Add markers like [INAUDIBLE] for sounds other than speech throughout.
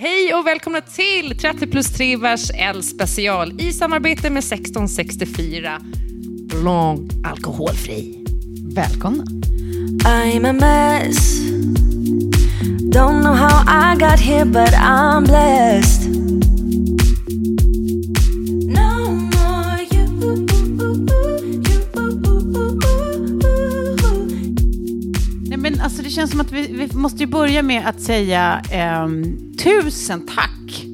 Hej och välkomna till 30 plus 3 vers L special i samarbete med 1664 Blanc alkoholfri. Välkomna. I'm a mess. Don't know how I got here, but I'm blessed. Nej, men alltså, det känns som att vi, vi måste börja med att säga ehm, tusen tack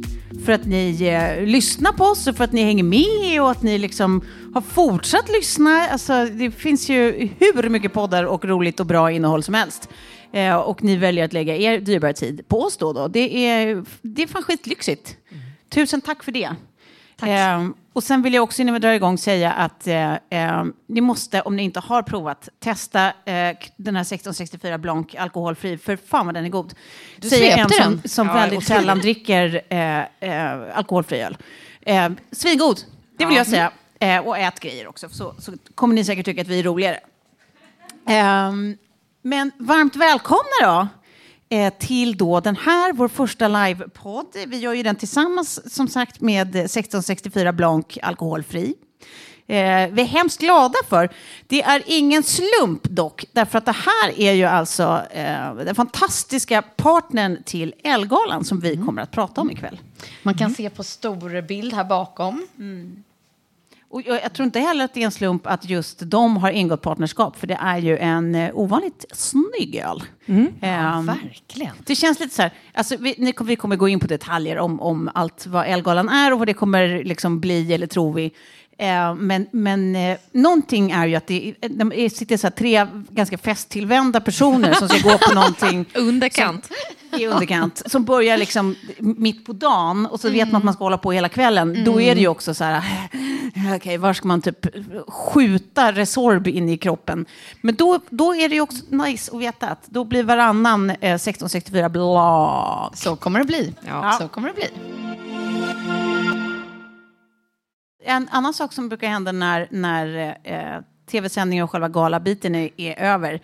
för att ni eh, lyssnar på oss och för att ni hänger med och att ni liksom har fortsatt lyssna. Alltså, det finns ju hur mycket poddar och roligt och bra innehåll som helst. Eh, och ni väljer att lägga er dyrbara tid på oss då. då. Det, är, det är fan skitlyxigt. Tusen tack för det. Eh, och sen vill jag också innan vi drar igång säga att eh, eh, ni måste, om ni inte har provat, testa eh, den här 1664 Blanc alkoholfri, för fan vad den är god. Du Säger en som, den. som Ja, väldigt sällan dricker eh, eh, alkoholfri öl. Eh, svingod, det vill jag säga. Och ät grejer också, så, så kommer ni säkert tycka att vi är roligare. Ehm, men varmt välkomna då till då den här, vår första livepodd. Vi gör ju den tillsammans som sagt med 1664 Blanc alkoholfri. Eh, vi är hemskt glada för. Det är ingen slump dock, därför att det här är ju alltså eh, den fantastiska partnern till Elgalan som vi kommer att prata om ikväll. Man kan se på stor bild här bakom. Och jag, jag tror inte heller att det är en slump att just de har ingått partnerskap, för det är ju en eh, ovanligt snygg öl. Ehm, Verkligen. Det känns lite så här, alltså vi, ni, kommer- vi kommer gå in på detaljer om, om allt vad Elgalan är och vad det kommer liksom bli, eller tror vi. Eh, men men eh, någonting är ju att det, det sitter så tre ganska festtillvända personer som ska gå på [LAUGHS] någonting Underkant. i underkant, som börjar liksom mitt på dagen och så vet man att man ska hålla på hela kvällen. Då är det ju också så här, okej, var ska man typ skjuta Resorb in i kroppen? Men då, då är det ju också nice att veta att då blir varannan eh, 1664 bla. Så kommer det bli. Ja. Så kommer det bli. En annan sak som brukar hända när, när eh, tv-sändningen och själva galabiten är, är över,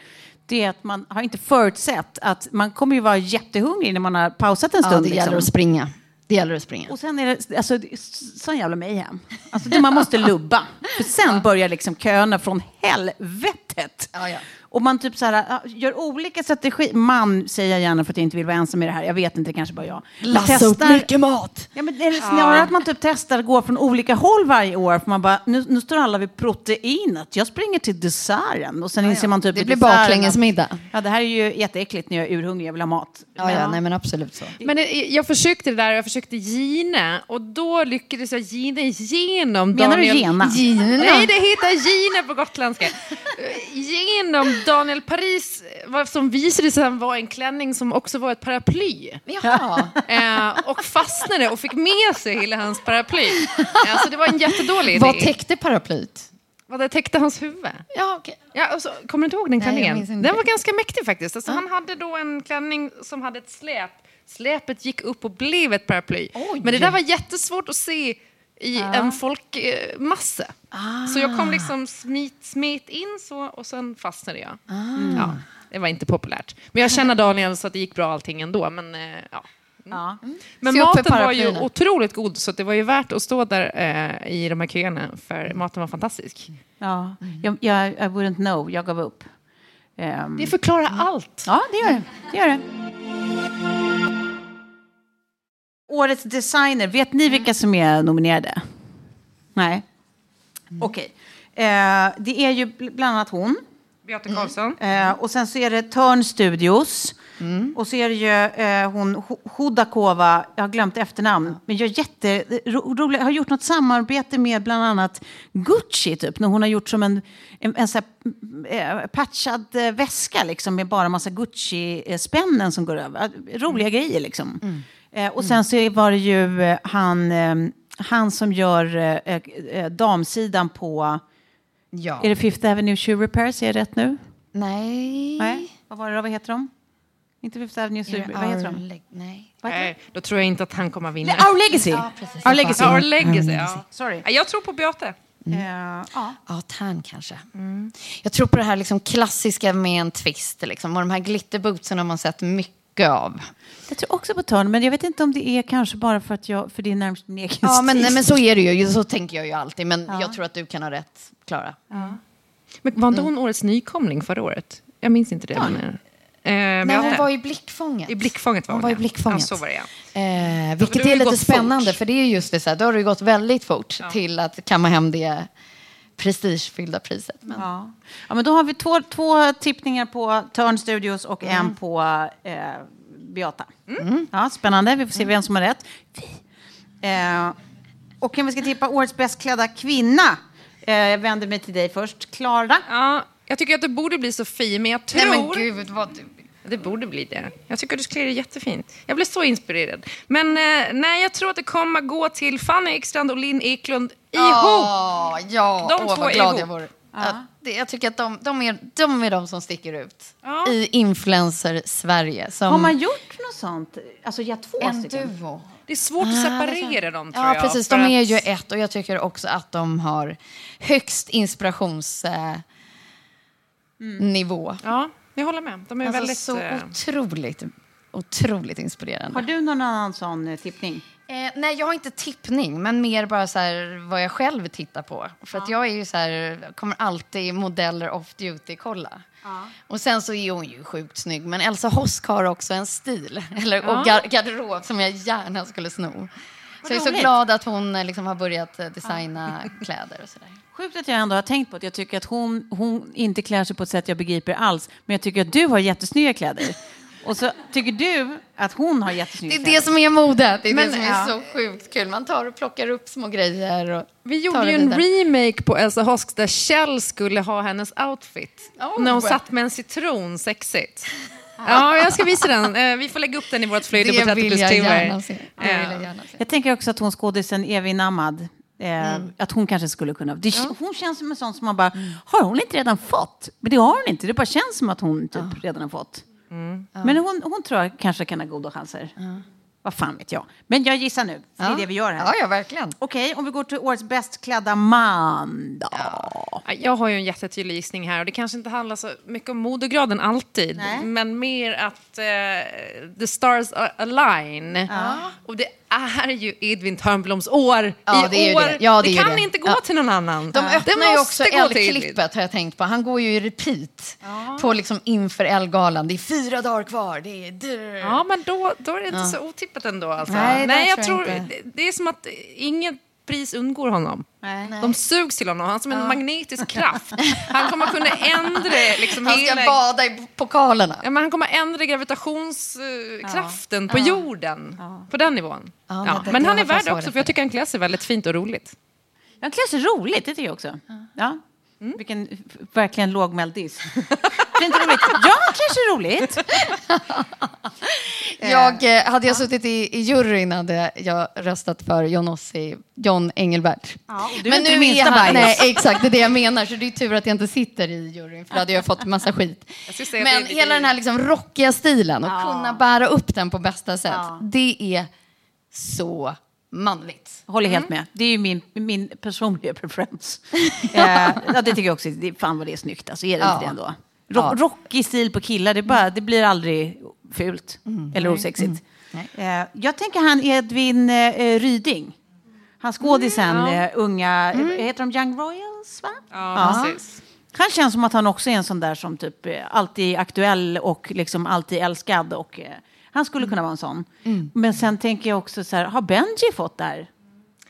det är att man har inte förutsett att man kommer ju vara jättehungrig när man har pausat en Ja, stund. det gäller liksom. att springa. Det gäller att springa. Och sen är det alltså, sån jävla mayhem. Alltså, man måste [LAUGHS] lubba. För sen börjar liksom köerna från helvetet. Ja, ja. Och man typ så här, ja, gör olika strategier. Man säger jag gärna för att jag inte vill vara ensam i det här. Jag vet inte, det kanske bara jag. Lassa upp mycket mat. Ja, men det är snarare att man typ testar att gå från olika håll varje år. För man bara, nu, nu står alla vid proteinet. Jag springer till desserten. Och sen inser man typ Det blir baklängesmiddag. Ja, det här är ju jätteäckligt när jag är urhungrig. Jag vill ha mat. Ja, ja, nej men absolut så. Men jag försökte det där, jag försökte Gine och då lyckades jag Gine igenom Menar du Daniel... Gena? Gina. Nej, det heter Gine på gotländska. Genom Daniel Paris, vad som visade sig vara en klänning som också var ett paraply. Jaha. [LAUGHS] Eh, och fastnade och fick med sig hela hans paraply. Alltså det var en jättedålig idé. Vad täckte paraplyt? Vad det täckte hans huvud. Ja, okej. Ja, och så, kommer du inte ihåg den Nej, klänningen? inte. Den var ganska mäktig faktiskt. Alltså, Han hade då en klänning som hade ett släp. Släpet gick upp och blev ett paraply. Oj. Men det där var jättesvårt att se i en folkmassa. Så jag kom liksom smit, smet in så och sen fastnade jag. Ja, det var inte populärt. Men jag känner Daniel så att det gick bra allting ändå. Men, eh, ja. Ja. men upp för maten var ju otroligt god så det var ju värt att stå där eh, i de här köerna för maten var fantastisk. Ja, jag, jag, I wouldn't know. Jag gav upp. Ehm, Det förklarar allt. Ja, det gör det. det, gör det. Årets designer, vet ni vilka som är nominerade? Nej? Okej. Eh, det är ju bl- bland annat hon. Beata Karlsson. Eh, och sen så är det Turn Studios. Och så är det ju eh, hon Ho- Hodakova, jag har glömt efternamn, men gör jätteroligt, har gjort något samarbete med bland annat Gucci, typ, när hon har gjort som en, en, en så här, eh, patchad eh, väska liksom, med bara massa Gucci-spännen som går över. Eh, Roliga grejer liksom. Eh, och sen så var det ju eh, han, eh, han som gör eh, damsidan på, Ja. är det Fifth Avenue Shoe Repairs, är jag rätt nu? Nej. Nej, vad var det då? Vad heter de? Inte Fifth Avenue Studio, det vad heter de? Nej. Vad heter Nej, då tror jag inte att han kommer vinna. de? Our Legacy! Ja, precis. Our Legacy. Our Legacy, ja. Sorry. Ja, Jag tror på Beate. Eh, ja. Ja, tärn kanske. Jag tror på det här liksom klassiska med en twist. Liksom. Och de här glitterbootsen har man sett mycket mycket av. Jag tror också på Törn, men jag vet inte om det är kanske bara för att jag, för det är närmast min egen Ja, men, stil. men så är det ju. Så tänker jag ju alltid. Men jag tror att du kan ha rätt, Klara. Men var inte hon årets nykomling förra året? Jag minns inte det. Men, eh, Nej, hon var i blickfånget. I blickfånget var Hon hon, var i ja. blickfånget. Ja, så var det ja. Eh, vilket är lite spännande, fort. för det är just det så här, då har det gått väldigt fort till att kamma hem det prestigefyllda priset. Men, Ja. ja, men då har vi två, två tippningar på Törn Studios och en på eh, Beata. Ja, spännande, vi får se vem som har rätt. Vi. Eh, och om vi ska tippa årets bäst klädda kvinna. Eh, jag vänder mig till dig först. Klara? ja. Jag tycker att det borde bli Sofie, men jag tror... Nej men gud, vad du... Det borde bli det. Jag tycker att du klär dig jättefint. Jag blev så inspirerad. Men eh, nej, jag tror att det kommer gå till Fanny Ekstrand och Linn Eklund ihop. Åh, ja, De åh, två vad glad ihop. jag vore. Att det, jag tycker att de, de, är, de är de som sticker ut Ja. i Influencer-Sverige. Som Har man gjort något sånt? Alltså, jag två en stycken. duo. Det är svårt att separera dem, tror Ja, jag. precis. De är att- ju ett och jag tycker också att de har högst inspirationsnivå. Eh, nivå. Ja, jag håller med. De är Alltså väldigt... så eh, otroligt, otroligt inspirerande. Har du någon annan sån eh, tippning? Eh, nej, jag har inte tippning, men mer bara så här, vad jag själv tittar på. För att jag är ju så här, kommer alltid modeller off duty-kolla. Och sen så är hon ju sjukt snygg, men Elsa Hosk har också en stil [LAUGHS] eller, och gar- garderob som jag gärna skulle sno. Så jag är så glad att hon eh, liksom har börjat eh, designa [LAUGHS] kläder och sådär. Sjukt att jag ändå har tänkt på att jag tycker att hon, hon inte klär sig på ett sätt jag begriper alls. Men jag tycker att du har jättesnygga kläder. Och så tycker du att hon har Det jättesnygga är det som är modet, det är Men, det som är ja. så sjukt kul. Man tar och plockar upp små grejer och Vi gjorde det ju en vidare. remake på Elsa Hosk där Kjell skulle ha hennes outfit. Oh. När hon satt med en citron, sexigt. Ja, jag ska visa den. Eh, Vi får lägga upp den i vårt flöde på Det 30 vill plus jag timmar. gärna se. Det vill jag gärna se. Jag tänker också att hon skådisen Evi Namad, eh, att hon kanske skulle kunna... Det, Hon känns som en sån som man bara, har hon inte redan fått? Men det har hon inte, det bara känns som att hon typ redan har fått. Men hon, hon tror jag kanske kan ha goda chanser. Vad fan vet jag. Men jag gissar nu, för det är det vi gör här. Ja, ja, verkligen. Okej, om vi går till årets bäst klädda man då. Jag har ju en jättetydlig gissning här och det kanske inte handlar så mycket om modegraden alltid, Nej. men mer att eh, the stars are align. Och det är ju Edvin Törnbloms år Ja, i det år. det. Ja, det ju kan det. inte gå Ja. till någon annan. De det öppnar ju också. L-klippet har jag tänkt på. Han går ju i repeat på liksom inför L-galan. Det är fyra dagar kvar. Det är... Ja, men då, då är det inte så otippat ändå. Alltså. Nej, det jag tror jag det, det är som att inget pris undgår honom. Nej. De sugs till honom. Han är som en magnetisk kraft. Han kommer kunna [LAUGHS] ändra liksom Han ska hela... bada i pokalerna. Ja, men han kommer ändra gravitationskraften på jorden. På den nivån. Ja, Ja, men men han är värd också, för jag tycker han klär sig väldigt fint och roligt. Han klär sig roligt, det tycker jag också. Ja. Vilken f- verkligen lågmäld diss. Fint och roligt. Ja, sig roligt. [LAUGHS] Jag, eh, hade jag suttit i, i juryn hade jag röstat för Johnossi, John Engelbert. Ja, du är inte det minsta är han. Nej, exakt. Det är det jag menar. Så det är tur att jag inte sitter i juryn, för då hade jag fått massa skit. [LAUGHS] Men hela den här liksom rockiga stilen och Ja. kunna bära upp den på bästa sätt, Ja. det är så manligt. Håller helt med. Det är ju min, min personliga preferens. [LAUGHS] eh, ja, det tycker jag också. Det, fan vad det är snyggt. Alltså, är det Ja. inte det ändå? Rock, Ja. Rockig stil på killar, det, bara, det blir aldrig fult. Eller osexigt. Eh, jag tänker han Edvin eh, Ryding. Han skådisen, eh, unga, eh, heter de Young Royals? Va? Ja, precis. Han känns som att han också är en sån där som typ eh, alltid är aktuell och liksom alltid älskad. Och, eh, han skulle kunna vara en sån. Men sen tänker jag också så här, har Benji fått det här?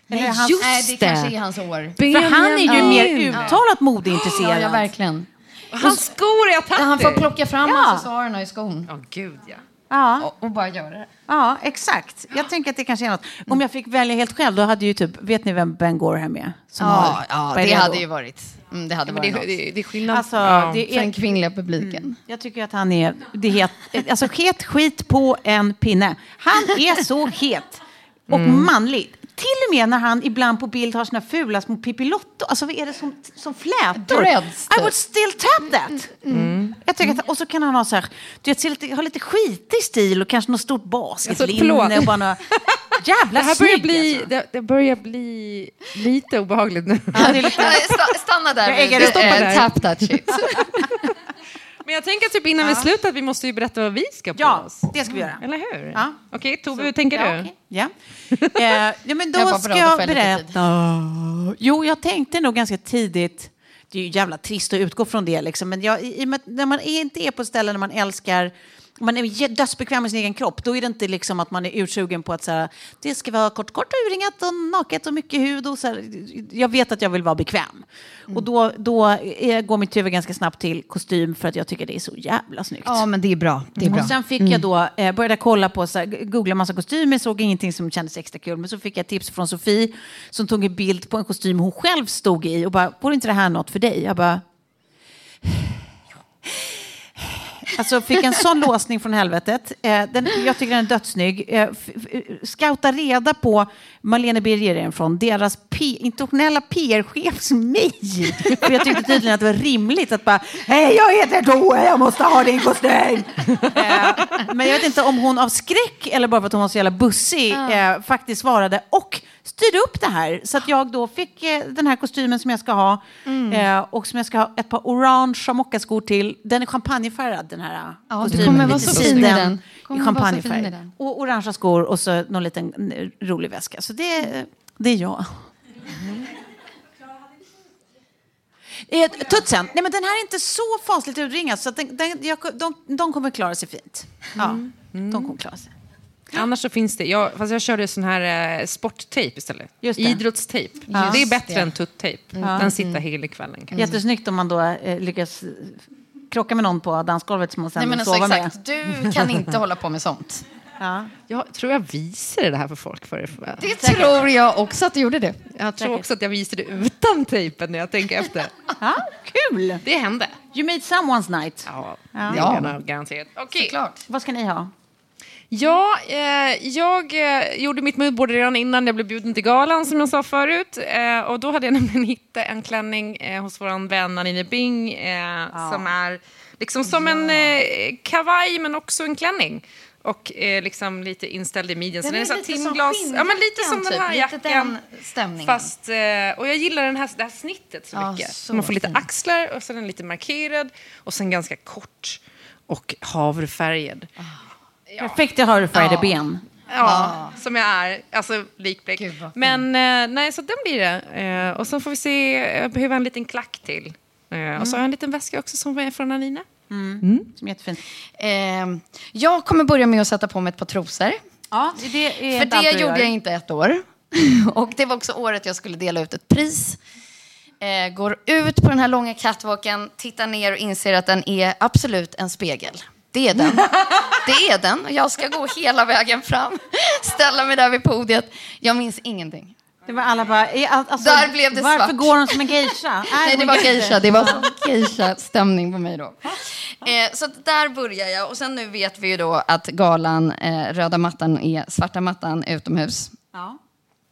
Eller är han, just Nej, det det. kanske är hans år. för han är ju Benjamin. mer uttalat modeintresserad. Ja, ja, verkligen. Hans skor är attacker. Han får plocka fram Ja. accessoarerna i skon Ja, gud ja. Ja, och, och bara göra det. ja, exakt. Jag tänker att det kanske är något. Om jag fick välja helt själv, då hade ju typ, vet ni vem Ben Gorham är? Som Ja, har- ja är det då? hade ju varit, mm, det hade Men det, varit det, något. det är skillnad. Alltså, ja. det För den är, kvinnliga publiken. jag tycker att han är, det är het, alltså het skit på en pinne. Han är så het och manlig. Till och med när han ibland på bild har såna fula små Pippi-Lotto. Alltså vad är det som, som flätor? Dreads, I would still tap that. Jag tycker att, och så kan han ha så här, du vet, lite, ha lite skitig stil och kanske något stort Alltså, basketlinne. förlåt. och bara några, [LAUGHS] jävla Det här börjar snygg, bli, alltså. det, det börjar bli lite obehagligt nu. Ja, det är lite, [LAUGHS] Stanna där. Jag äger vid, det. eh. Tap that shit. [LAUGHS] men jag tänker typ innan vi slutar att vi måste ju berätta vad vi ska på Ja, oss. det ska vi göra. Eller hur? Ja. Okej, Tove, hur tänker Ja, du? okej. Ja. [LAUGHS] Eh, ja, men då Jag ska jag berätta. Jo, jag tänkte nog ganska tidigt, det är ju jävla trist att utgå från det, liksom, men jag, i, i, när man inte är på ställen där man älskar man är dödsbekväm med sin egen kropp, då är det inte liksom att man är utsugen på att så här, det ska vara kort, kort och urringat och naket och mycket hud. Och så här, jag vet att jag vill vara bekväm. Och då, då är, går mitt huvud ganska snabbt till kostym för att jag tycker det är så jävla snyggt. Ja, men det är bra. Det är bra. Och sen fick jag då, eh, började kolla på, så här, googla massa kostymer, såg ingenting som kändes extra kul. Men så fick jag tips från Sofie som tog en bild på en kostym hon själv stod i och bara, vore inte det här något för dig? Jag bara... Alltså fick en sån låsning från helvetet. Eh, den, jag tycker den är dödssnygg. Eh, f- f- scouta reda på Marlene Birger från deras P- internationella PR-chefs mejl. [LAUGHS] För jag tyckte tydligen att det var rimligt att bara, hej jag heter Tove, jag måste ha din kostym. [LAUGHS] eh, men jag vet inte om hon av skräck eller bara för att hon var så jävla bussig eh, faktiskt svarade och styrde upp det här. Så att jag då fick eh, den här kostymen som jag ska ha eh, och som jag ska ha ett par orangea mockaskor till. Den är champagnefärgad den här eh, Ja, du kostymen. kommer vara så fin i den. I champagnefärg. Och orangea skor och så någon liten eh, rolig väska. Så det, det är jag. Eh, Tutsen, nej men den här är inte så fasligt urringad så den, den, jag, de, de kommer klara sig fint. Ja, de kommer klara sig. Annars så finns det, jag, fast jag körde sån här eh, sporttejp istället. Just det. Idrottstejp. det är bättre det. än tuttejp. Den sitter hela kvällen. kanske. Jättesnyggt om man då eh, lyckas krocka med någon på dansgolvet som man sen Nej, men alltså, sova exakt. Du kan [LAUGHS] inte hålla på med sånt. med. Ja. Jag tror jag visade det här för folk förr. Det tror jag också att du gjorde det. Jag tror också att jag visade det utan tejpen när jag tänker efter. [LAUGHS] Ja, kul! Det hände. You made someone's night. Ja, Ja. det jag garanterat. Okej. Såklart. Vad ska ni ha? Ja, eh, jag eh, gjorde mitt moodboard redan innan jag blev bjuden till galan som jag sa förut. Eh, och då hade jag [LAUGHS] nämligen hittat en klänning eh, hos vår vän Anine Bing eh, som är liksom som en eh, kavaj men också en klänning. Och eh, liksom lite inställd i midjan. så Den den är så lite som timglas. Ja, men lite som skinnjackan, den här typ. Jackan. den. Fast, eh, och jag gillar den här, det här snittet så Ja, mycket. så Man får lite fin. axlar och sen är den lite markerad och sen ganska kort och havrefärgad. Perfekt, jag har färgade Ja. ben. Ja, som jag är. Alltså. Gud, vad Men eh, nej, så den blir det. Eh, och så får vi se, jag behöver en liten klack till. Eh, Och så har jag en liten väska också som är från Anina. Som är jättefint. Eh, jag kommer börja med att sätta på mig ett par trosor. Ja, det är För det gjorde gör. jag inte ett år. [LAUGHS] Och det var också året jag skulle dela ut ett pris. Eh, går ut på den här långa catwalken, tittar ner och inser att den är absolut en spegel. Det är den. Det är den. Jag ska gå hela vägen fram, ställa mig där vid podiet. Jag minns ingenting. Det var alla bara, alltså, Där blev det Varför svart. går hon som en geisha? Nej, det var geisha. Det var geisha-stämning på mig då. Eh, så där börjar jag. Och sen nu vet vi ju då att galan, eh, röda mattan är svarta mattan utomhus. Ja.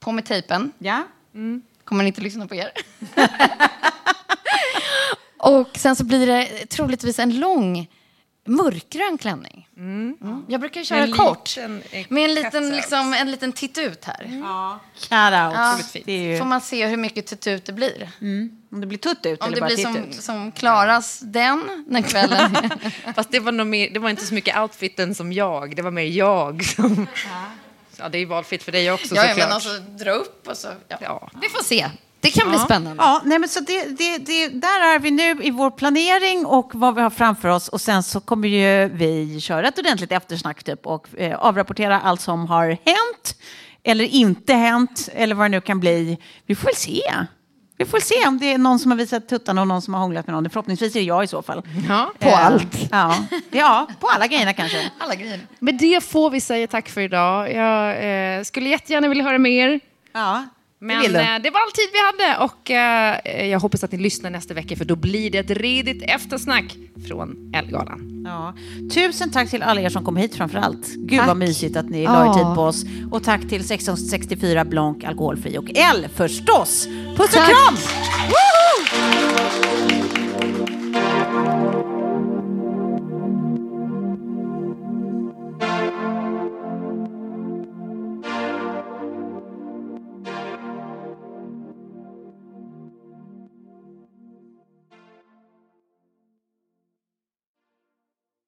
På med tejpen. ja. Kommer inte lyssna på er. [LAUGHS] och sen så blir det troligtvis en lång mörkgrön klänning. Mm. Jag brukar köra En kort. liten, med en liten, cutout. liksom, en liten titt ut här. Cut out. Ja. Det är ju, Får man se hur mycket titt ut det blir. om det blir tutt ut Om eller det bara blir som, ut. som Klaras den när kvällen [LAUGHS] Fast det var, nog mer, det var inte så mycket outfiten som jag, det var mer jag som... Ja, det är ju valfritt för dig också Ja, ja, såklart. men alltså dra upp och så. Ja. Ja. Vi får se. Det kan bli spännande. Ja, nej, men så det, det, det, där är vi nu i vår planering och vad vi har framför oss. Och sen så kommer ju vi köra ett ordentligt eftersnack typ, och eh, avrapportera allt som har hänt eller inte hänt eller vad det nu kan bli. Vi får väl se. Vi får se om det är någon som har visat tuttarna och någon som har hånglat med någon. Förhoppningsvis är det jag i så fall. Ja. På Eh, allt. Ja, ja på alla grejerna kanske. [LAUGHS] Alla grejer. Med det får vi säga tack för idag. Jag eh, skulle jättegärna vilja höra mer. Ja, Men du. eh, det var all tid vi hade och eh, jag hoppas att ni lyssnar nästa vecka för då blir det ett redigt eftersnack från Ellegalan. Ja. Tusen tack till alla er som kom hit framför allt. Gud Tack. vad mysigt att ni la er Ja. tid på oss. Och tack till 1664 Blanc alkoholfri och L förstås. Puss och Tack. kram!